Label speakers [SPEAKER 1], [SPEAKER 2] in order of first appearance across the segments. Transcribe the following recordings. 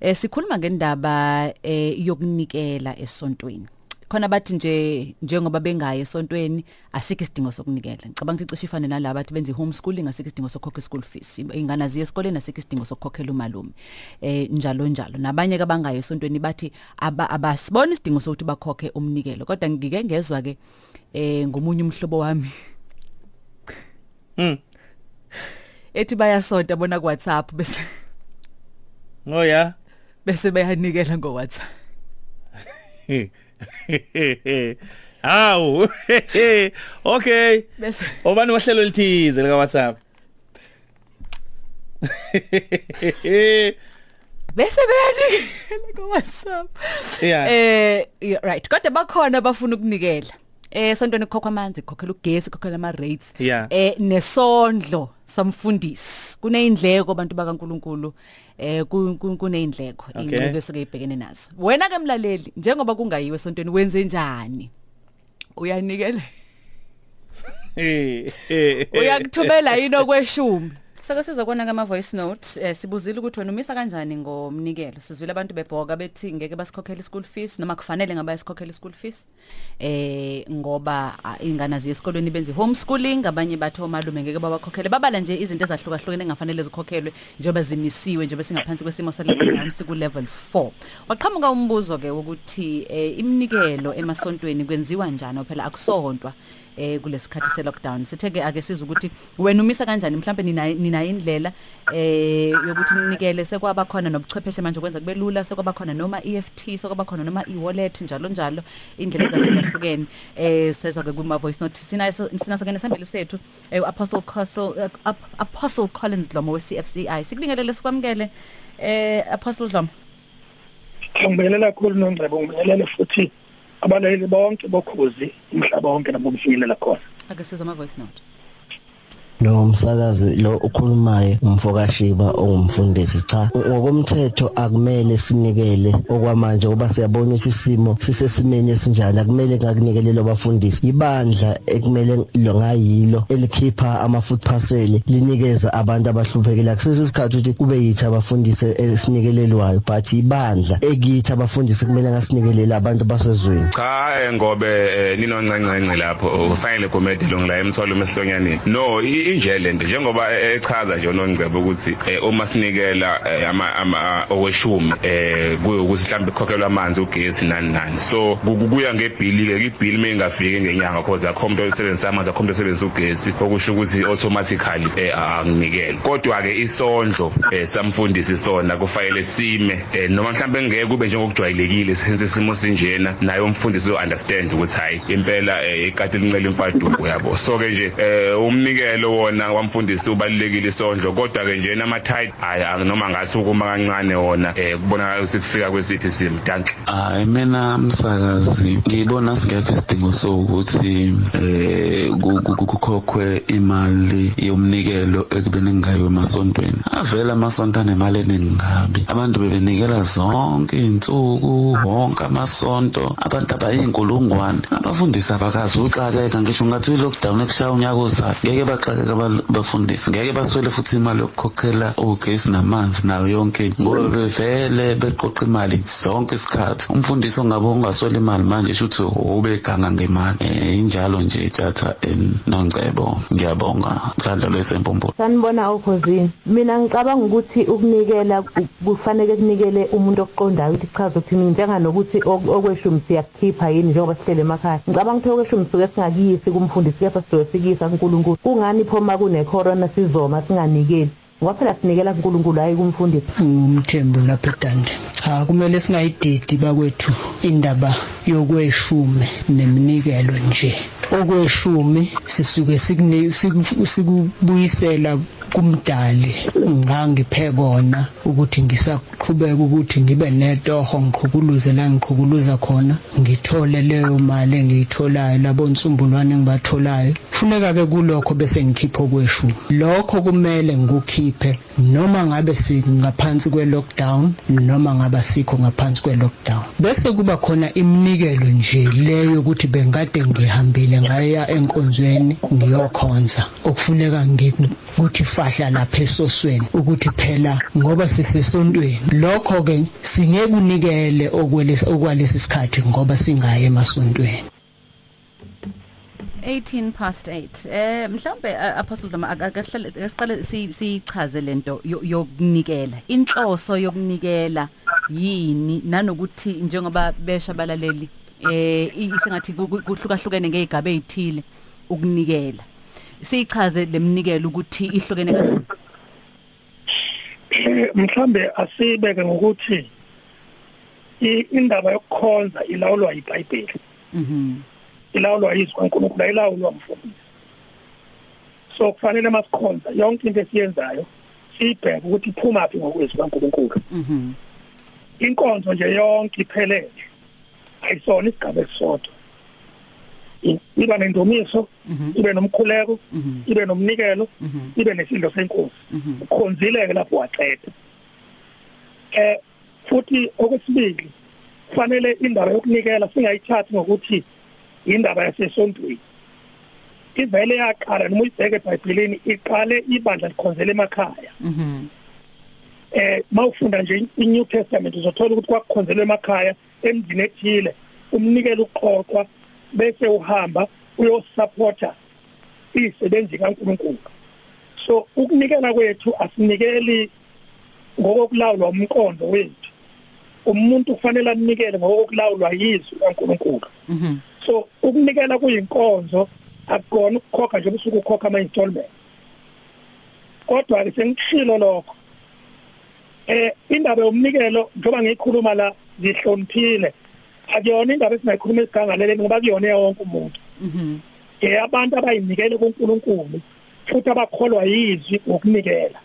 [SPEAKER 1] eh sikhuluma ngendaba eh yokunikela esontweni. Khona bathi nje njengoba bengayi esontweni asikho isidingo sokunikela. Ngicabanga ukuthi ifane nalabo athi benza homeschooling asikho isidingo sokukhokha school fees. Ingane ziye esikoleni asikho isidingo sokukhokhela umalume. Eh njalo njalo. Nabanye ke abangayi esontweni bathi aba abasibona isidingo sokuthi bakhokhe umnikelo. Kodwa ngike ngezwe ke eh ngomunye umhlobo wami.
[SPEAKER 2] Mm.
[SPEAKER 1] ethi bayasonta bona ku WhatsApp bese
[SPEAKER 2] Oh yeah.
[SPEAKER 1] Bese bayanikela ngo WhatsApp
[SPEAKER 2] Hawu. Okay.
[SPEAKER 1] bese
[SPEAKER 2] Obani wahlelo lithize lika WhatsApp.
[SPEAKER 1] bese bayanikela ngo WhatsApp
[SPEAKER 2] Yeah.
[SPEAKER 1] eh right kodwa bakhona abafuna ukunikela eh sontweni kokho amanzi kokhokhela ugesi kokhokhela ama rates eh nesondlo samfundisi kuneindleko abantu bakaNkuluNkulu. Eh ku- ku- kuneindleko indleko esuke ibhekene nazo. Wena ke mlaleli njengoba kungayiwe esontweni wenze njani? Uyanikela uyakuthumela yini okweshumi? Sake sizokubona kama voice note eh, sibuzile ukuthi wena umisa kanjani ngomnikelo? Sizwile abantu bebhoka bethi ngeke basikhokhele school fees noma kufanele ngaba isikhokhele school fees? Eh ngoba ah, ingane ziye esikolweni benze homeschooling abanye bathi omalume ngeke babakhokhele. Babala nje izinto ezahlukahlukene engafanele zikhokhelwe njengoba zimisiwe njengoba singaphansi kwesimo se lockdown siku level 4 waqhamuka umbuzo ke ukuthi eh, iminikelo emasontweni kwenziwa njani? Phela akusontwa eh kulesikhathi se lockdown sithe ke ake siza ukuthi wena umisa kanjani? Mhlawumbe nina nina indlela eh yokuthi ninikele sekwaba khona nobuchwepheshe manje kwenza kube lula sekwaba khona noma EFT sekwaba khona noma e-wallet njalo njalo indlela ezahlukahlukene eh sezwa ke kuma voice note. Sina sinaso ke nesambili sethu eh, Apostle Castle uh, Ap- Apostle Collins Dlomo we CFCI sikubingelele sikwamukele eh Apostle Dlomo.
[SPEAKER 3] Ngibingelela kakhulu nongcebo ngibingelele futhi abalaleli bonke bokhozi umhlaba wonke nabo kufinyelela khona.
[SPEAKER 1] Ake sizwa ama voice note.
[SPEAKER 4] Lo msakazi lo ukhulumayo umfokashiba ongumfundisi. Cha ngokomthetho akumele sinikele okwamanje ngoba siyabona ukuthi isimo sisesimeni esinjani. Akumele ngakunikele abafundisi ibandla ekumele lo ngayilo elikhipha ama food parcel linikeza abantu abahluphekile. Akusisi isikhathi ukuthi kube yithi abafundisi esinikelelwayo but ibandla ekithi abafundisi kumele ngasinikelele abantu basezweni
[SPEAKER 5] cha eh, ngobe eh, ninoncencence lapho. Ufanele gomede longila emthwalo mehlonyaneni no i- inje lento njengoba eh, echaza nje unongcebo ukuthi eh, uma sinikela eh, ama okweshumi eh kuyo ukuthi mhlawumbe ikhokhelwa amanzi ugesi nani nani. So ku- ku- kuya ngebhili ke ibhili mengafiki ngenyanga because akhombe usebenzisa amanzi akhombe usebenzisa ugesi okusho ukuthi automatically anginikele. Kodwa ke isondlo samfundisi sona kufanele sime noma mhlawumbe ngeke kube njengokujwayelekile senze isimo sinjena naye umfundisi uunderstand ukuthi hayi impela ikati lincela imfaduko yabo. So ke nje umnikelo wona wamfundisi ubalekile isondlo kodwa ke nje nama-tide hayi noma ngathi ukuma kancane wona eh, kubonakala ukuthi kufika kwesiphi isimo. Danke
[SPEAKER 6] hayi mina msakazi ngibona singekho isidingo sokuthi ku- ku- ku- kukhokhwe imali yomnikelo ekubeni ngayo emasontweni. Avela amasonto anemali eningi ngabi abantu bebenikela zonke iy'nsuku wonke amasonto. Abantu abayinkulungwane. Abafundisi abakazi ukuxakeka ngisho ngathi i-lockdown ekushaya unyaka ozayo ngeke baxakeka aba- abafundisi ngeke baswele futhi imali yokukhokhela ugesi namanzi nayo yonke into ngoba bevele beqoqa imali zonke isikhathi. Umfundisi ongabe ungaswela imali manje shuthi ubeganga ngemali eh injalo nje tata nongcebo. Ngiyabonga. Mhlandlo lesempompo
[SPEAKER 7] sanibona okhosini mina ngicabanga ukuthi ukunikela ku- kufanele kunikele umuntu okuqondayo ukuthi kuchaza ukuthi mina njenganokuthi ok- okweshumi siyakukhipha yini njengoba sihlele emakhaya. Ngicabanga ukuthi okweshumi suke singakuyisi kumfundisi kepha sizobe sikuyisa kunkulunkulu. Kungani pho ma kune-corona sizoma singanikeli. Ngoba phela sinikela kunkulunkulu hhayi kumfundisi
[SPEAKER 8] umthembu lapha edande cha kumele singayididi bakwethu indaba yokweshume neminikelo nje. Okweshumi sisuke sikune- siku- sikubuyisela kumdali. Ngangiphe kona ukuthi ngisaqhubeka ukuthi ngibe netoho ngiqhukuluze la ngiqhukuluza khona. Ngithole leyo mali engiyitholayo labo nsumbulwane engibatholayo. Kufuneka ke kulokho bese ngikhipha okweshumi lokho kumele ngikukhiphe noma ngabe singaphansi kwe lockdown noma ngaba sikho ngaphansi kwe lockdown bese kuba khona iminikelo nje leyo ukuthi bengade ngihambile ngaya enkonzweni ngiyokhonza. Okufuneka ngikuthi fahla lapha esosweni ukuthi phela ngoba sisesontweni lokho ke singeke unikele okwalesi sikhathi ngoba singaye emasontweni.
[SPEAKER 1] 18 past 8 eh mhlawumbe apostle Dama akasihlale asiqale sichaze lento yokunikela. Inhloso yokunikela yini? Nanokuthi njengoba besha balaleli eh isingathi kuhlukahlukene ngezigaba ezithile ukunikela. Sichaze leminikelo ukuthi ihlukene kanjani?
[SPEAKER 3] Eh, mhlambe asibeke ngokuthi indaba yokukhonza ilawulwa yiBhayibheli. Mhm. Ilawulwa yizwi kaNkulunkulu ayilawulwa mfundisi so kufanele masikhonza yonke into esiyenzayo sibheke ukuthi iphuma phi ngokwezwi kaNkulunkulu mhm. Inkonzo nje yonke iphelele. Ayisona isigaba esisodwa. Iba nendomiso mhm. ibe nomkhuleko mhm. ibe nomnikelo mhm. ibe nesidlo senkosi. Ukhonzileke lapho waqeda eh futhi okwesibili kufanele indaba yokunikela singayithathi ngokuthi indaba yasesontweni. Ivele yaqala noma uyibheke eBhayibhelini iqale ibandla likhonzela emakhaya. Mhm. Eh mawufunda nje iNew Testament uzothola ukuthi kwakukhonzelwa emakhaya emzini ethile umnikelo uqoqwa bese uhamba uyosupporta izisebenzi kaNkuluNkulu. So ukunikela kwethu asinikeli ngokokulawulwa umqondo wethu. Umuntu kufanele anikele ngokokulawulwa yizwi kaNkuluNkulu. Mhm. So ukunikela kuyinkonzo akukona ukukhokha nje usuku ukhokha ama installment kodwa ke sengishilo lokho. Eh indaba yomnikelo njoba ngiyikhuluma la zihloniphile akuyona indaba esingayikhuluma esigangaleleni ngoba kuyona yonke umuntu. Mhm. Eh abantu abayinikele kuNkulunkulu futhi abakholwa yizwi ngokunikela.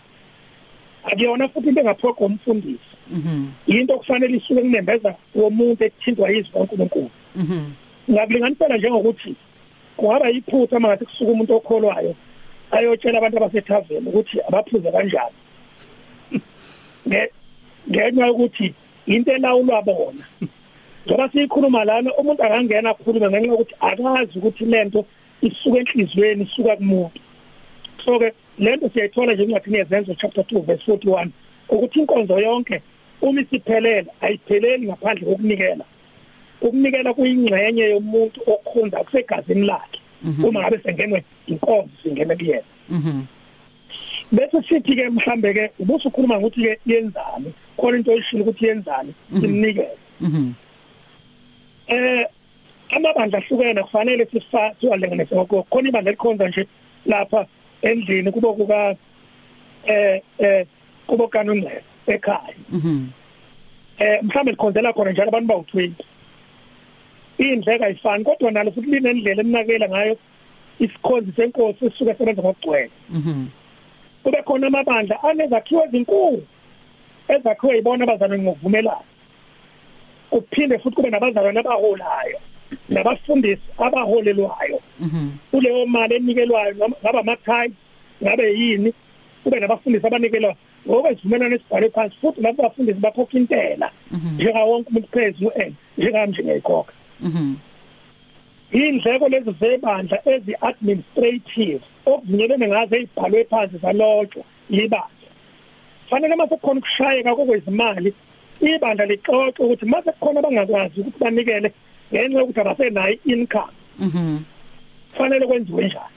[SPEAKER 3] Akuyona futhi into engaphoqa umfundisi. Mhm into okufanele isuke kunembeza womuntu ekuthindwa yizwi kaNkulunkulu mhm ngakulinganisela njengokuthi kungaba yiphutha mangathi kusuka umuntu okholwayo ayotshela abantu abasethaveni ukuthi abaphuze kanjani. Ngenxa yokuthi into elawulwa bona. Ngoba siyikhuluma lana umuntu akangena akhulume ngenxa yokuthi akazi ukuthi lento isuka enhlizweni isuka kumuntu. So ke lento siyayithola nje encwadini yezenzo chapter 2 verse 41 ukuthi inkonzo yonke uma isiphelele ayipheleli ngaphandle kokunikela. Ukunikela kuyingxenye yomuntu okhonza kusegazini lakhe mhm. uma ngabe sengenwe inkonzo singene kuyena. Mhm. Bese sithi ke mhlambe ke ubuso ukhuluma ngokuthi ke yenzani khona into oyishilo ukuthi yenzani mhm. simnikele. Eh amabandla ahlukene kufanele sifa siwalenganise ngoko khona ibandla elikhonza nje lapha endlini kubo kuka eh eh kubo kanungcele ekhaya. Mhm. Eh mhlambe likhonzela khona njalo abantu bawu20 indleka ayifani kodwa nalo futhi linendlela eminakela ngayo isikhonzi senkosi esuka sebenza ngokugcwele. Mhm. Kube khona amabandla anezakhiwo ezinkulu ezakhiwe yibona abazalwane ngokuvumelana. Kuphinde futhi kube nabazalwane abaholayo nabafundisi abaholelwayo. Mhm. Kuleyo mali enikelwayo ngaba amakhaya ngabe yini? Kube nabafundisi abanikelwa ngoba isivumelano esibhalwe phansi futhi labo bafundisi bakhokha intela. Mhm. njenga wonke umuntu phezulu en njengami nje ngiyikhokha mhm. Indleko lezi zebandla ezi-administrative okuvunyelene ngazo ezibhalwe phansi zalotshwa yibandla. Fanele mase kukhona ukushayeka kokwezimali ibandla lixoxe ukuthi mase kukhona abangakwazi ukuthi banikele ngenxa yokuthi abasenayo income mhm. Fanele kwenziwe njani?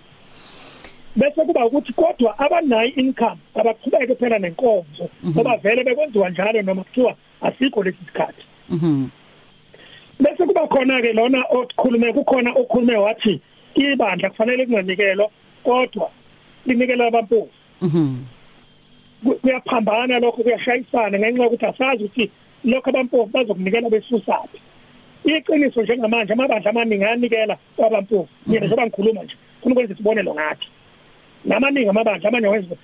[SPEAKER 3] Bese kuba ukuthi kodwa abanayo income abaqhubeke phela nenkonzo mhm. ngoba vele bekwenziwa njalo noma kuthiwa asikho lesi sikhathi. Mhm. Bese kuba khona ke lona okhulume kukhona okhulume wathi ibandla kufanele kunganikelwa kodwa linikela abampofu. Mhm. Kuyaphambana lokho kuyashayisana ngenxa yokuthi asazi ukuthi lokho abampofu bazokunikela besusaphi. Iqiniso njengamanje amabandla amaningi ayanikela kwabampofu. Mina njengoba ngikhuluma nje ufuna ukwenza isibonelo ngathi. Namaningi amabandla amanye wenza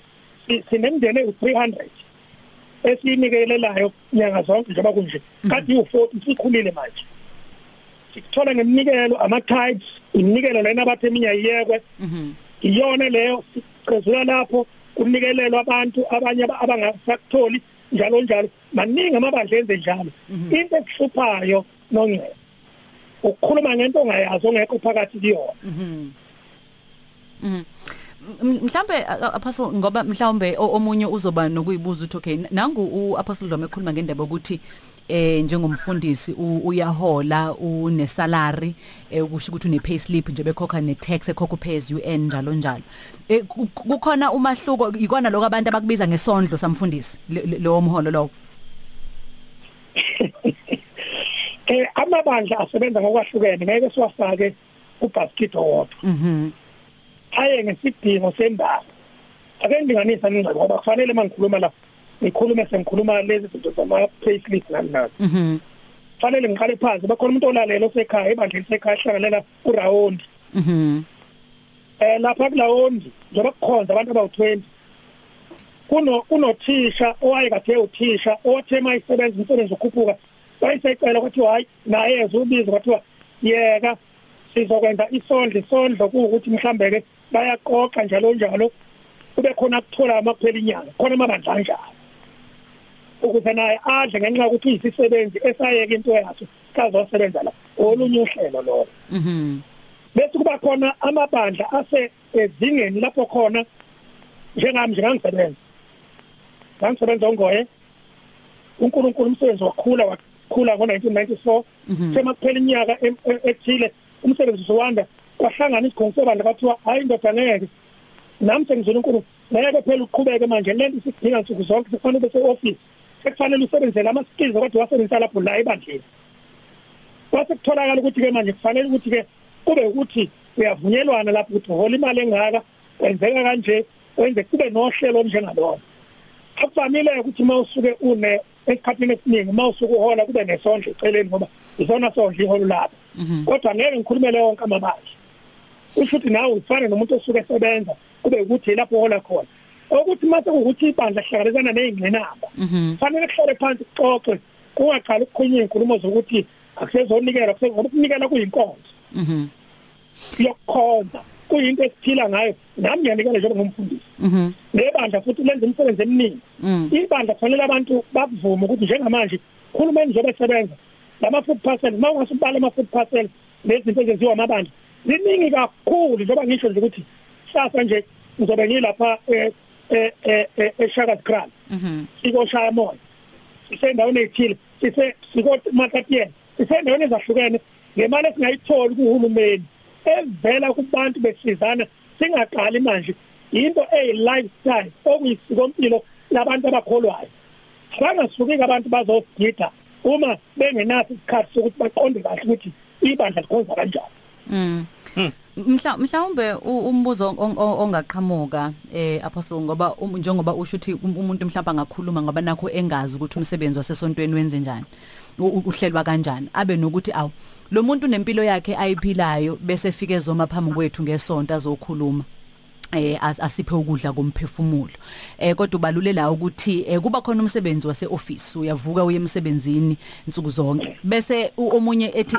[SPEAKER 3] sinemndeni eyi-300 esiyinikelelayo nyanga zonke njengoba kunje. Kade u-40 sikhulile manje. Sikuthola ngeminikelo ama types iminikelo lena abathe eminya iyekwe
[SPEAKER 1] Mhm.
[SPEAKER 3] iyona leyo siqezula lapho kunikelelwa abantu abanye aba- abangasakutholi njalo njalo. Maningi amabandla enze njalo. Into ekuhluphayo nongcebo ukukhuluma ngento ongayazi ongekho phakathi kuyona.
[SPEAKER 1] Mhlambe apostle ngoba mhlawumbe o- omunye uzoba nokuyibuza ukuthi okay nangu uapostle Dlome ekhuluma ngendaba ukuthi eh njengomfundisi uyahola une salary eh kusho ukuthi une pay slip nje bekhokha ne tax ekhokha pays UN njalo njalo. Eh ku- kukhona umahluko ikona lokho abantu abakubiza ngesondlo samfundisi lo mholo lo
[SPEAKER 3] eh amabandla asebenza ngokwahlukene ngeke siwafake ubasket owodwa.
[SPEAKER 1] Mhm.
[SPEAKER 3] Aye ngesidingo sendaba ake ngilinganisa ngingcebo ngoba kufanele mangikhuluma la ngikhulume sengikhuluma lezi zinto zama payslip nani nani
[SPEAKER 1] mhm.
[SPEAKER 3] Fanele ngiqale phansi bakhona umuntu olalela osekhaya ebandleni sekhaya hlanganela urawundi
[SPEAKER 1] mhm.
[SPEAKER 3] Eh lapha kulawundi njengoba kukhonza abantu abawu20 kuno kunothisha owayekade uthisha othe mayisebenza umsebenzi ukhuphuka wayisecela ukuthi hayi naye ezubiza kwathiwa yeka sizokwenza isondlo isondlo kuukuthi mhlambe ke bayaqoqa njalo njalo. Kube khona kuthola amakuphela inyanga khona amabandla njalo ukuze naye adle ngenxa yokuthi uyisisebenzi esayeka into yakhe kazosebenza la. Olunye uhlelo lo
[SPEAKER 1] mhm.
[SPEAKER 3] Bese kuba khona amabandla ase ezingeni lapho khona njengami njengangisebenza ngangisebenza ongoye uNkulunkulu umsebenzi wakhula wakhula ngo1994
[SPEAKER 1] Mhm.
[SPEAKER 3] sema kuphela iminyaka em- e- ethile umsebenzi usowanda kwahlangana isikhongo sebandla kwathiwa hayi indoda ngeke. Nami sengizona uNkulunkulu ngeke phela uqhubeke manje. Lento isidinga nsuku zonke sekufanele bese office sekufanele usebenzele ama skills kodwa wasebenzisa lapho la ebandleni. Kwase kutholakala ukuthi ke manje kufanele ukuthi ke kube ukuthi uyavunyelwana lapho ukuthi uhola imali engaka kwenzeka kanje wenze kube nohlelo olunjengalona akuvamile ukuthi mawusuke une esikhathini esiningi mawusuke uhola kube nesondlo eceleni ngoba isona sondlo iholo lapho
[SPEAKER 1] mhm.
[SPEAKER 3] Kodwa ngeke ngikhulumele yonke amabandla usho ukuthi nawe ufane nomuntu osuke esebenza kube ukuthi lapho uhola khona. Ukuthi mase ukuthi ibandla hlangabezana nezingqinamba
[SPEAKER 1] mhm.
[SPEAKER 3] fanele kuhlale phansi kuxoxe kungaqali ukukhulunywa inkulumo zokuthi akusezonikela ngoba ukunikela kuyinkonzo.
[SPEAKER 1] Mhm.
[SPEAKER 3] Yokukhonza kuyinto esiphila ngayo nami ngiyanikela njengomfundisi
[SPEAKER 1] mhm.
[SPEAKER 3] Nebandla futhi lenza imisebenzi eminingi.
[SPEAKER 1] Mhm
[SPEAKER 3] ibandla kufanele abantu bakuvume ukuthi njengamanje khulumeni njengoba esebenza lama food parcel mawungase ubale ama food parcel lezinto ezenziwa amabandla ziningi kakhulu njengoba ngisho nje ukuthi sasa nje ngizobe ngilapha eh eh eh eShaka Grand.
[SPEAKER 1] Mhm.
[SPEAKER 3] Sikoshaya moya. Sisendaweni ethile. Sise sikomatatiyen sisendaweni ezahlukene. Ngemali esingayitholi kuhulumeni evela kubantu besizana singaqali manje. Into eyi lifestyle okuyisikompilo labantu abakholwayo. Abangasuki abantu bazosigida uma bengenaso isikhathi sokuthi baqonde kahle ukuthi ibandla likhonza kanjani.
[SPEAKER 1] Mm. Mhla mhlawumbe umbuzo on- on- ongaqhamuka eh apostle ngoba um- njengoba usho ukuthi um- umuntu mhlawumbe angakhuluma ngoba nakho engazi ukuthi umsebenzi wasesontweni wenze njani uhlelwa kanjani abe nokuthi awu lo muntu nempilo yakhe ayiphilayo bese fike zoma phambi kwethu ngesonto azokhuluma eh as- asiphe ukudla komphefumulo eh kodwa ubalulela ukuthi eh kuba khona umsebenzi wase office uyavuka uye emsebenzini insuku zonke. Bese omunye ethi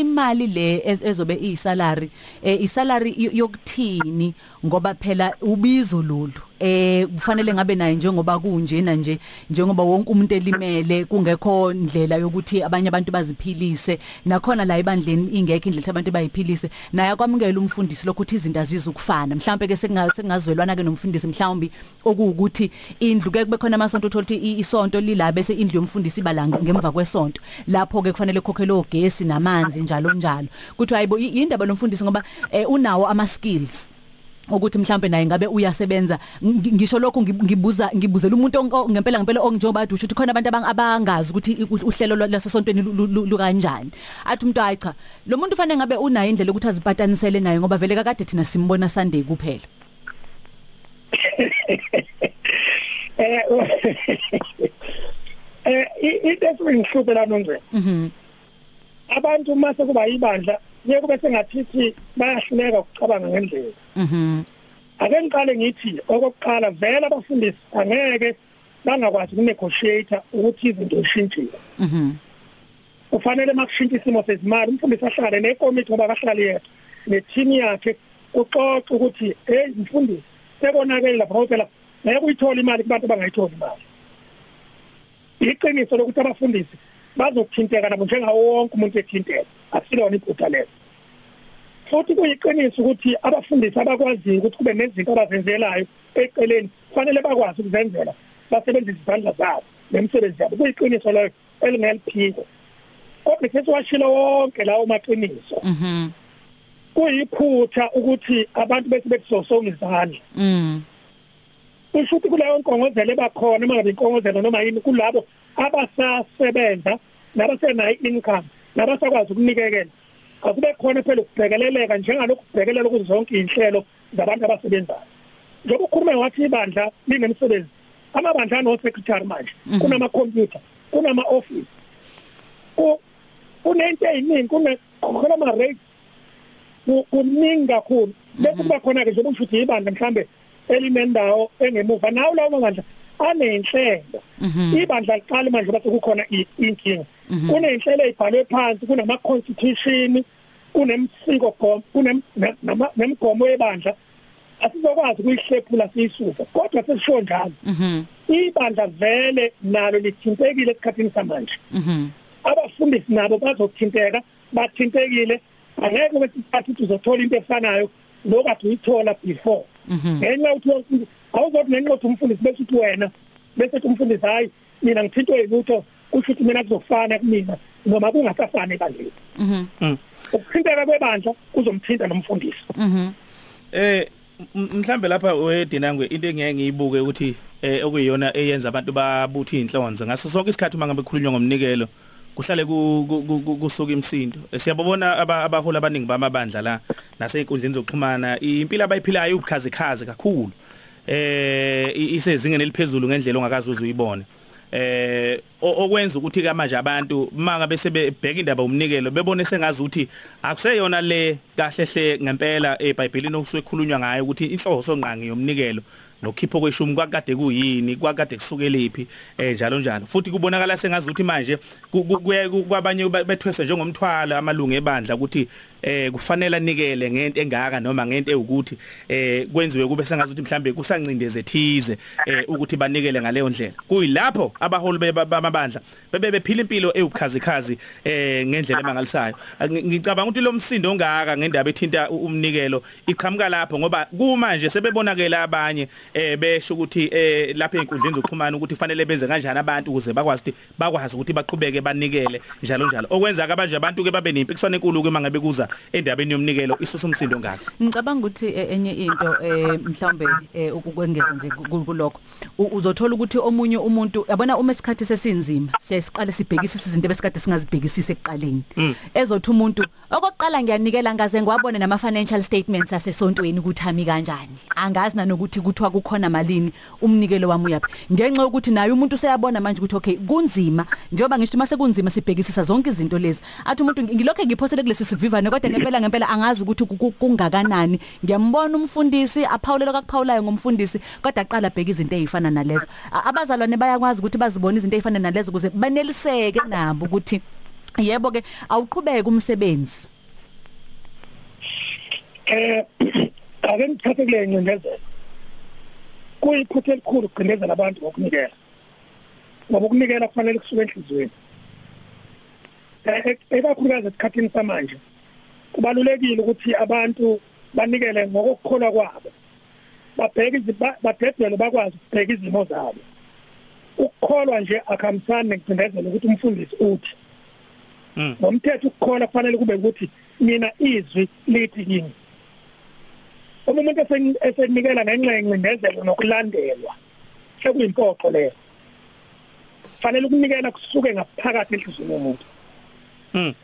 [SPEAKER 1] imali le ez- ezobe iyisalary eh isalary yo- yokuthini? Ngoba phela ubizo lolu. Eh kufanele ngabe naye njengoba kunjena nje njengoba wonke umuntu elimele kungekho ndlela yokuthi abanye abantu baziphilise. Nakhona la ebandleni ingekho indlela abantu bayiphilise. Naye akwamukela umfundisi lokuthi izinto azizukufana. Mhlawumbe ke sengazwelwana ke nomfundisi mhlawumbe okuwukuthi indlu ke kube khona amasonto uthola ukuthi i- isonto lila bese indlu yomfundisi ibalanga ngemva kwesonto. Lapho ke kufanele khokhele ogesi namanzi njalo njalo. Kuthi hayibo i- indaba lomfundisi ngoba eh, unawo ama skills ukuthi mhlambe naye ngabe uyasebenza Ngi- ngisho lokho ngib- ngibuza ngibuzela umuntu ngempela ngempela onjengoba usho ukuthi khona abantu abang- abangazi ukuthi uhlelo lu- lukanjani athi umuntu hayi cha lo muntu fanele ngabe unayo indlela ukuthi azipatanisele naye ngoba vele kakade thina simbona Sunday kuphela
[SPEAKER 3] eh eh into esingihluphe la nongcebo
[SPEAKER 1] mhm
[SPEAKER 3] abantu mase kuba ibandla kuye kube sengathithi bayahluleka ukucabanga ngendlela.
[SPEAKER 1] Mhm.
[SPEAKER 3] Ake ngiqale ngithi okokuqala vele abafundisi angeke bangakwazi ukunegotiate ukuthi izinto zishintshe.
[SPEAKER 1] Mhm.
[SPEAKER 3] Kufanele makushintsha isimo sezimali umfundisi ahlale nekomiti ngoba kahlali yedwa neteam yakhe uxoxe ukuthi hey mfundisi sekonakele lapha ngoba phela ngeke uyithola imali kubantu abangayitholi imali. Iqiniso lokuthi abafundisi bazokuthinteka nabo njengawo wonke umuntu ethinteka asilona iphutha leso futhi kuyiqiniso ukuthi abafundisi abakwaziyo ukuthi kube nezinto abazenzelayo eceleni kufanele bakwazi ukuzenzela basebenzise izandla zabo nemisebenzi yabo. Kuyiqiniso leyo elingeliphiko kodwa ke siwashilo wonke lawo maqiniso.
[SPEAKER 1] Mhm.
[SPEAKER 3] Kuyiphutha ukuthi abantu bese bekusosonga izandla.
[SPEAKER 1] Mm.
[SPEAKER 3] Kusho ukuthi kuleyo nkongozelo ebakhona uma ngabe inkongozelo noma yini kulabo abasasebenza nabasenayo income nabasakwazi ukunikekela akube khona phela ukubhekeleleka njengalokhu kubhekelela kuzo zonke inhlelo zabantu abasebenzayo. Njengoba ukhuluma wathi ibandla linemisebenzi amabandla ano secretary manje kunama computer kunama office ku kunento eyiningi kune khona ama rates kuningi kakhulu. Bese kuba khona ke njengoba usho ibandla mhlambe elinendawo engemuva nawo lawo mabandla anenhlelo. Ibandla liqala manje bese kukhona inkinga. Kunenhlelo ezibhalwe phansi kunama constitution kunemsiko gom kunemgomo yebandla. Asizokwazi ukuyihlephula siyisusa kodwa sesisho njalo. Ibandla vele nalo lithintekile esikhathini samanje. Abafundisi nabo bazothinteka bathintekile. Angeke bese bathi uzothola into efanayo lokade uyithola before. Ngenxa ukuthi awuzothi ukuthi umfundisi bese uthi wena bese uthi umfundisi hayi mina ngithintwe yilutho kusho ukuthi mina kuzofana kumina noma kungasafani ebandleni
[SPEAKER 1] mhm.
[SPEAKER 3] Ukuthinteka kwebandla kuzomthinta nomfundisi.
[SPEAKER 1] Mhm.
[SPEAKER 2] Eh mhlambe lapha wedinangwe into engeke ngiyibuke ukuthi eh okuyiyona eyenza abantu babuthi inhlonze ngaso sonke isikhathi uma ngabe khulunywa ngomnikelo kuhlale ku- ku- ku- ku- kusuka imsindo. Eh, siyabona aba- abahola abaningi bamabandla la nasey'nkundleni zokuxhumana. Impilo abayiphilayo ubukhazikhazi kakhulu. Eh isezingeni eliphezulu ngendlela ongakazi uzuyibone eh okwenza ukuthi ke manje abantu manga bese bebheka indaba umnikelo bebone sengazi ukuthi akuseyona le kahle hle ngempela eBhayibhelini okusuke khulunywa ngayo ukuthi inhloso ngqangi yomnikelo. Nokhipho kweshumi kwakade kuyini kwakade kusukelephi eh njalo njalo. Futhi kubonakala sengazi ukuthi manje ku- ku- ku- kwabanye ba- bethwese njengomthwalo amalungu ebandla ukuthi eh kufanele anikele ngento engaka noma ngento ewukuthi eh kwenziwe kube sengazi ukuthi mhlambe kusancindeze thize eh ukuthi banikele ngaleyo ndlela. Kuyilapho abaholi bamabandla bebe bephila impilo ewubukhazikhazi eh ngendlela emangalisayo. Ngi- ngicabanga ukuthi lo msindo ongaka ngendaba ethinta umnikelo iqhamuka lapho ngoba kumanje sebebonakela abanye eh besho ukuthi eh lapha einkundleni zokuxhumana ukuthi kufanele benze kanjani abantu ukuze bakwazi ukuthi bakwazi ukuthi baqhubeke banikele njalo njalo. Okwenza kabanje abantu ke babe nempikiswano enkulu ke mangabe kuza endabeni yomnikelo isusa umsindo ngaka
[SPEAKER 1] Ngicabanga ukuthi eh, enye into eh mhlawumbe eh, ukwengeza nje ku- kulokho. U- uzothola ukuthi omunye umuntu yabona uma isikhathi sesinzima siyasiqala sibhekisisa izinto besikade singazibhekisisa ekuqaleni. Ezothi umuntu okokuqala ngiyanikela ngaze ngiwabone nama financial statements asesontweni ukuthi ami kanjani. Angazi nanokuthi kuthiwa kukhona malini umnikelo wami uyaphi? Ngenxa yokuthi naye umuntu useyabona manje ukuthi okay kunzima. Njengoba ngisho mase kunzima sibhekisisa zonke izinto lezi. Athi umuntu ngilokho ngiphosele kulesi sivivane kodwa ngempela ngempela angazi ukuthi ku- ku- kungakanani. Ngiyambona umfundisi aphawulela kakuphawulayo ngomfundisi kodwa aqala bheka izinto ezifana nalezo. Abazalwane bayakwazi ukuthi bazibone izinto ezifana nalezo ukuze baneliseke nabo ukuthi yebo ke awuqhubeke umsebenzi.
[SPEAKER 3] Eh ake ngithathe kule ncindezelo kuyiphutha elikhulu ukucindezela abantu ngokunikela. Ngoba ukunikela kufanele kusuke enhlizweni. Eh, ekakhulukazi esikhathini samanje kubalulekile ukuthi abantu banikele ngokukholwa kwabo. Babheke izi- badedele bakwazi ukubheka izimo zabo. Ukukholwa nje akuhambisani nekucindezela ukuthi umfundisi uthi.
[SPEAKER 2] Mm.
[SPEAKER 3] ngomthetho ukukholwa kufanele kube ukuthi mina izwi lithi kimi. Uma umuntu esen- esenikela ngenxa yencindezelo nokulandelwa sekuyimpoqo leyo fanele ukunikela kusuke ngaphakathi enhliziyweni yomuntu.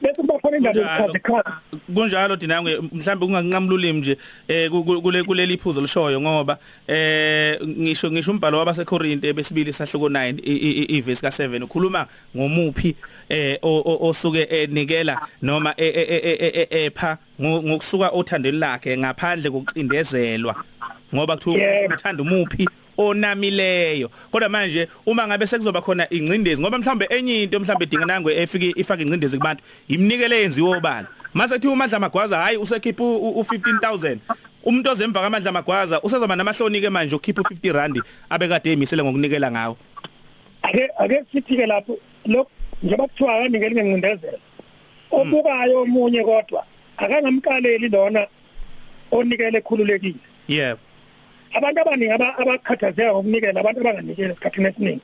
[SPEAKER 3] Bese kuba khona indaba
[SPEAKER 2] Kunjalo.
[SPEAKER 3] yokuchaza
[SPEAKER 2] kunjalo dinangwe mhlambe kunganqamluli nje eh ku- ku- kule kuleli iphuzo lishoyo ngoba eh ngisho ngisho umbhalo wabaseKorinte besibili sahluko 9 i- i- i- iverse ka7 ukhuluma ngomuphi eh osuke enikela noma e- e- e- epha ngo- ngokusuka othandweni lakhe ngaphandle kokucindezelwa. Ngoba kuthiwa uthanda umuphi onamileyo kodwa manje uma ngabe sekuzoba khona ingcindezi ngoba mhlambe enye into mhlambe dinga nangwe efike ifake ingcindezi kubantu imnikele yenziwe obala. Mase kuthi uMandla Magwaza hayi usekhipha u15000 umuntu ozemva kaMandla Magwaza usezoba namahloni ke manje ukhipha u50 rand abekade emisele ngokunikela ngawo.
[SPEAKER 3] Ake ake sithi ke lapho lo njengoba kuthiwa akanikeli ngencindezelo obukayo omunye kodwa akangamkaleli lona onikele ekhululekile.
[SPEAKER 2] Yebo.
[SPEAKER 3] Abantu abaningi aba- abakhathazeka ngokunikela abantu abanganikeli esikhathini esiningi.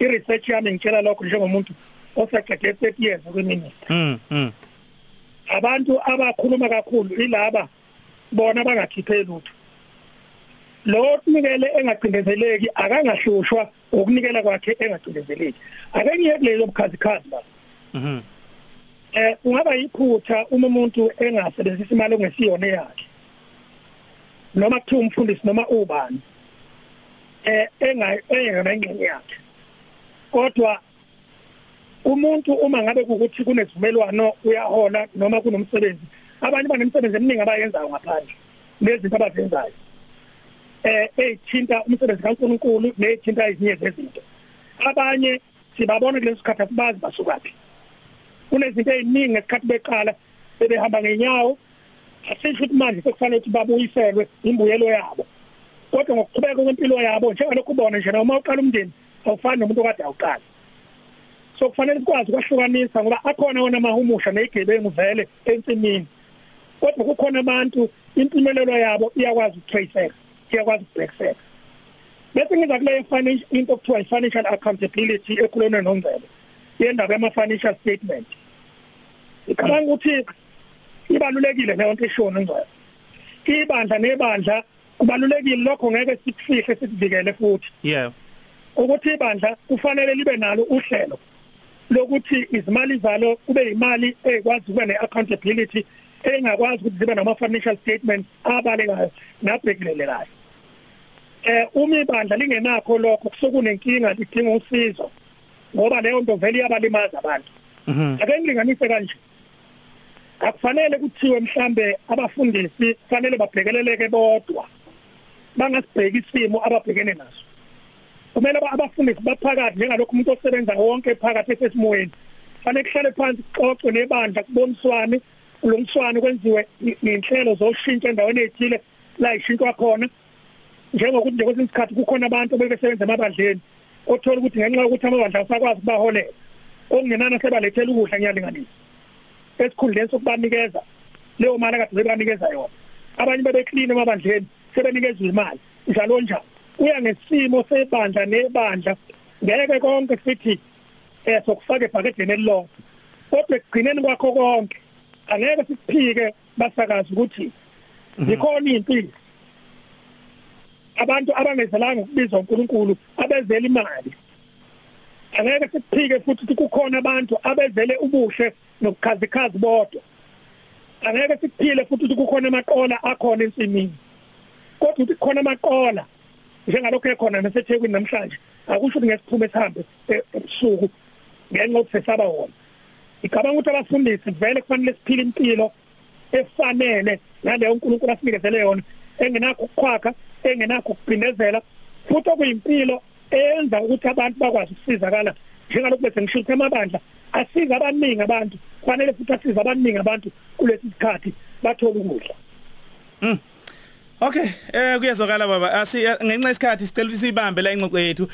[SPEAKER 3] I-research yami ngitshela lokho njengomuntu oseqede 30 years kwiministry
[SPEAKER 2] mm mm.
[SPEAKER 3] Abantu abakhuluma kakhulu ilaba bona bangakhiphe lutho. Lo kunikele engacindezeleki akangahlushwa ukunikela kwakhe engacindezeleki ake ngiye kulezo bukhazikhazi la
[SPEAKER 2] mhm
[SPEAKER 3] eh ungaba yiphutha uma umuntu engasebenzisa imali ongesiyona yakhe. Noma kuthiwa umfundisi noma ubani eh enga engena ingxenye yakhe. Kodwa umuntu uma ngabe ukuthi kunesivumelwano uyahola noma kunomsebenzi abantu banemsebenzi eminingi abayenzayo ngaphandle lezinto abazenzayo. Eh ethinta umsebenzi kaNkuluNkulu nethinta ezinye zezinto. Abanye sibabona kuleso sikhathi asibazi basukaphi kunezinto eziningi ngesikhathi beqala bebehamba ngenyawo asisho ukuthi manje sekufanele ukuthi babuyiselwe imbuyelo yabo. Kodwa ngokuqhubeka kwempilo yabo njengalokhu ubona nje noma uqala umndeni awufani nomuntu okade awuqala. So kufanele sikwazi ukwahlukanisa ngoba akhona wona amahumusha nezigebengu vele ensimini. Kodwa kukhona abantu impumelelo yabo iyakwazi ukutraceka iyakwazi ukubreakseka bese ngiza kule financial into okuthiwa financial accountability ekhulunwe nongcebo yendaba yama financial statement. Ikhanga ukuthi ibalulekile leyo nto ishona ngcebo ibandla nebandla kubalulekile lokho ngeke sikufihle sikuvikele futhi.
[SPEAKER 2] Yebo
[SPEAKER 3] ukuthi ibandla kufanele libe nalo uhlelo lokuthi izimali zalo kube imali ekwazi ukuba neaccountability engakwazi ukuthi zibe nama financial statements abalekayo nabhekelelekayo eh uma ibandla lingenakho lokho kusokunenkinga lidinga usizo ngoba leyo nto vele iyabalimaza abantu.
[SPEAKER 2] Mhm.
[SPEAKER 3] Ake ngilinganise kanje. Akufanele kuthiwe mhlambe abafundisi fanele babhekeleleke bodwa. Bangasibheki isimo ababhekene naso. Kumele aba- abafundisi baphakathi njengalokho umuntu osebenza wonke phakathi esesimoyeni fanele kuhlale phansi kuxoxwe nebandla kuboniswane kulungiswane kwenziwe i- inhlelo zoshintsha endaweni ethile la ishintshwa khona. Njengokuthi nje kwesinye isikhathi kukhona abantu bebesebenza emabandleni othola ukuthi ngenxa yokuthi amabandla asakwazi ukubaholela okungenana sebalethela ukudla ngiyalinganisa esikhundleni sokubanikeza leyo mali akade bebanikeza yona. Abanye bebeclean emabandleni sebenikezwe imali njalo njalo. Uya ngesimo sebandla nebandla. Ngeke konke sithi eh sokufaka ebhaketheni elilodwa. Kodwa ekugcineni kwakho konke angeke sikuphike basakazi ukuthi zikhona impilo abantu abangezelanga ukubizwa uNkulunkulu abezela imali. Angeke sikuphike futhi ukuthi kukhona abantu abezele ubuhle nokukhazikhazi bodwa. Angeke sikuphile futhi ukuthi kukhona amaqola akhona ensimini. Kodwa ukuthi kukhona amaqola njengalokho ekhona naseThekwini namhlanje akusho ukuthi ngesiphume sihambe e- ebusuku ngenxa yokuthi sesaba wona. Ngicabanga ukuthi abafundisi vele kufanele siphile impilo efanele naleyo uNkulunkulu asinikezele yona engenakho ukukhwakha engenakho ukuphindezela futhi okuyimpilo eyenza ukuthi abantu bakwazi ukusizakala njengalokhu bese ngisho ukuthi amabandla asiza abaningi abantu kufanele futhi asiza abaningi abantu kulesi sikhathi bathole ukudla
[SPEAKER 2] Okay, eh kuyezwakala baba. Asi ngenxa isikhathi sicela ukuthi sibambe la ingxoxo yethu.